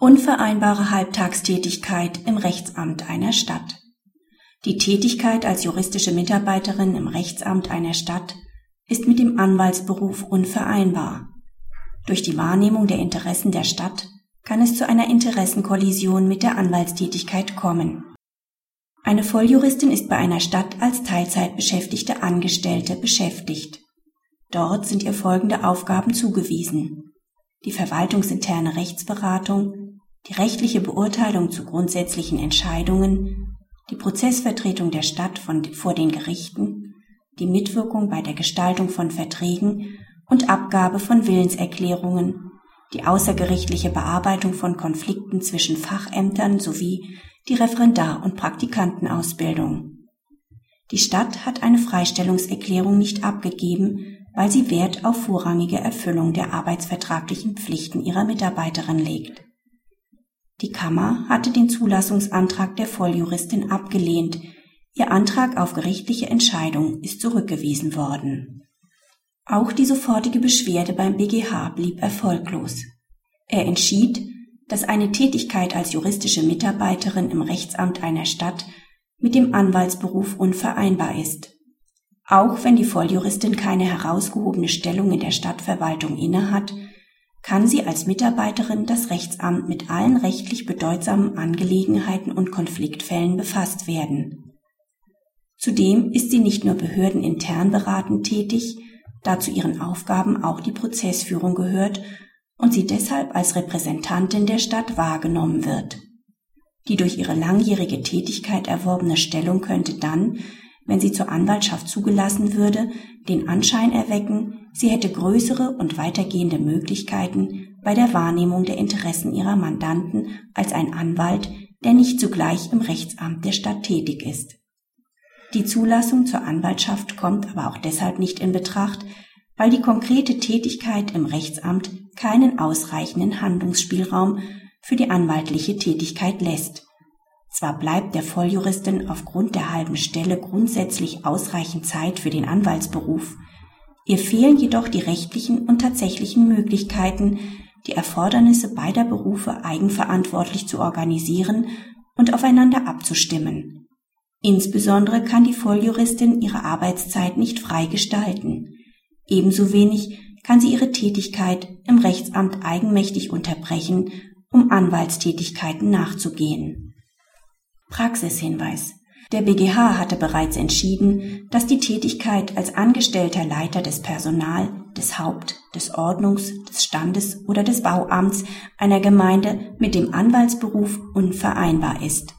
Unvereinbare Halbtagstätigkeit im Rechtsamt einer Stadt. Die Tätigkeit als juristische Mitarbeiterin im Rechtsamt einer Stadt ist mit dem Anwaltsberuf unvereinbar. Durch die Wahrnehmung der Interessen der Stadt kann es zu einer Interessenkollision mit der Anwaltstätigkeit kommen. Eine Volljuristin ist bei einer Stadt als Teilzeitbeschäftigte Angestellte beschäftigt. Dort sind ihr folgende Aufgaben zugewiesen. Die verwaltungsinterne Rechtsberatung, die rechtliche Beurteilung zu grundsätzlichen Entscheidungen, die Prozessvertretung der Stadt von, vor den Gerichten, die Mitwirkung bei der Gestaltung von Verträgen und Abgabe von Willenserklärungen, die außergerichtliche Bearbeitung von Konflikten zwischen Fachämtern sowie die Referendar- und Praktikantenausbildung. Die Stadt hat eine Freistellungserklärung nicht abgegeben, weil sie Wert auf vorrangige Erfüllung der arbeitsvertraglichen Pflichten ihrer Mitarbeiterin legt. Die Kammer hatte den Zulassungsantrag der Volljuristin abgelehnt. Ihr Antrag auf gerichtliche Entscheidung ist zurückgewiesen worden. Auch die sofortige Beschwerde beim BGH blieb erfolglos. Er entschied, dass eine Tätigkeit als juristische Mitarbeiterin im Rechtsamt einer Stadt mit dem Anwaltsberuf unvereinbar ist. Auch wenn die Volljuristin keine herausgehobene Stellung in der Stadtverwaltung innehat, kann sie als Mitarbeiterin das Rechtsamt mit allen rechtlich bedeutsamen Angelegenheiten und Konfliktfällen befasst werden. Zudem ist sie nicht nur behördenintern beratend tätig, da zu ihren Aufgaben auch die Prozessführung gehört und sie deshalb als Repräsentantin der Stadt wahrgenommen wird. Die durch ihre langjährige Tätigkeit erworbene Stellung könnte dann, wenn sie zur Anwaltschaft zugelassen würde, den Anschein erwecken, Sie hätte größere und weitergehende Möglichkeiten bei der Wahrnehmung der Interessen ihrer Mandanten als ein Anwalt, der nicht zugleich im Rechtsamt der Stadt tätig ist. Die Zulassung zur Anwaltschaft kommt aber auch deshalb nicht in Betracht, weil die konkrete Tätigkeit im Rechtsamt keinen ausreichenden Handlungsspielraum für die anwaltliche Tätigkeit lässt. Zwar bleibt der Volljuristin aufgrund der halben Stelle grundsätzlich ausreichend Zeit für den Anwaltsberuf, Ihr fehlen jedoch die rechtlichen und tatsächlichen Möglichkeiten, die Erfordernisse beider Berufe eigenverantwortlich zu organisieren und aufeinander abzustimmen. Insbesondere kann die Volljuristin ihre Arbeitszeit nicht frei gestalten. Ebenso wenig kann sie ihre Tätigkeit im Rechtsamt eigenmächtig unterbrechen, um Anwaltstätigkeiten nachzugehen. Praxishinweis. Der BGH hatte bereits entschieden, dass die Tätigkeit als angestellter Leiter des Personal, des Haupt-, des Ordnungs-, des Standes oder des Bauamts einer Gemeinde mit dem Anwaltsberuf unvereinbar ist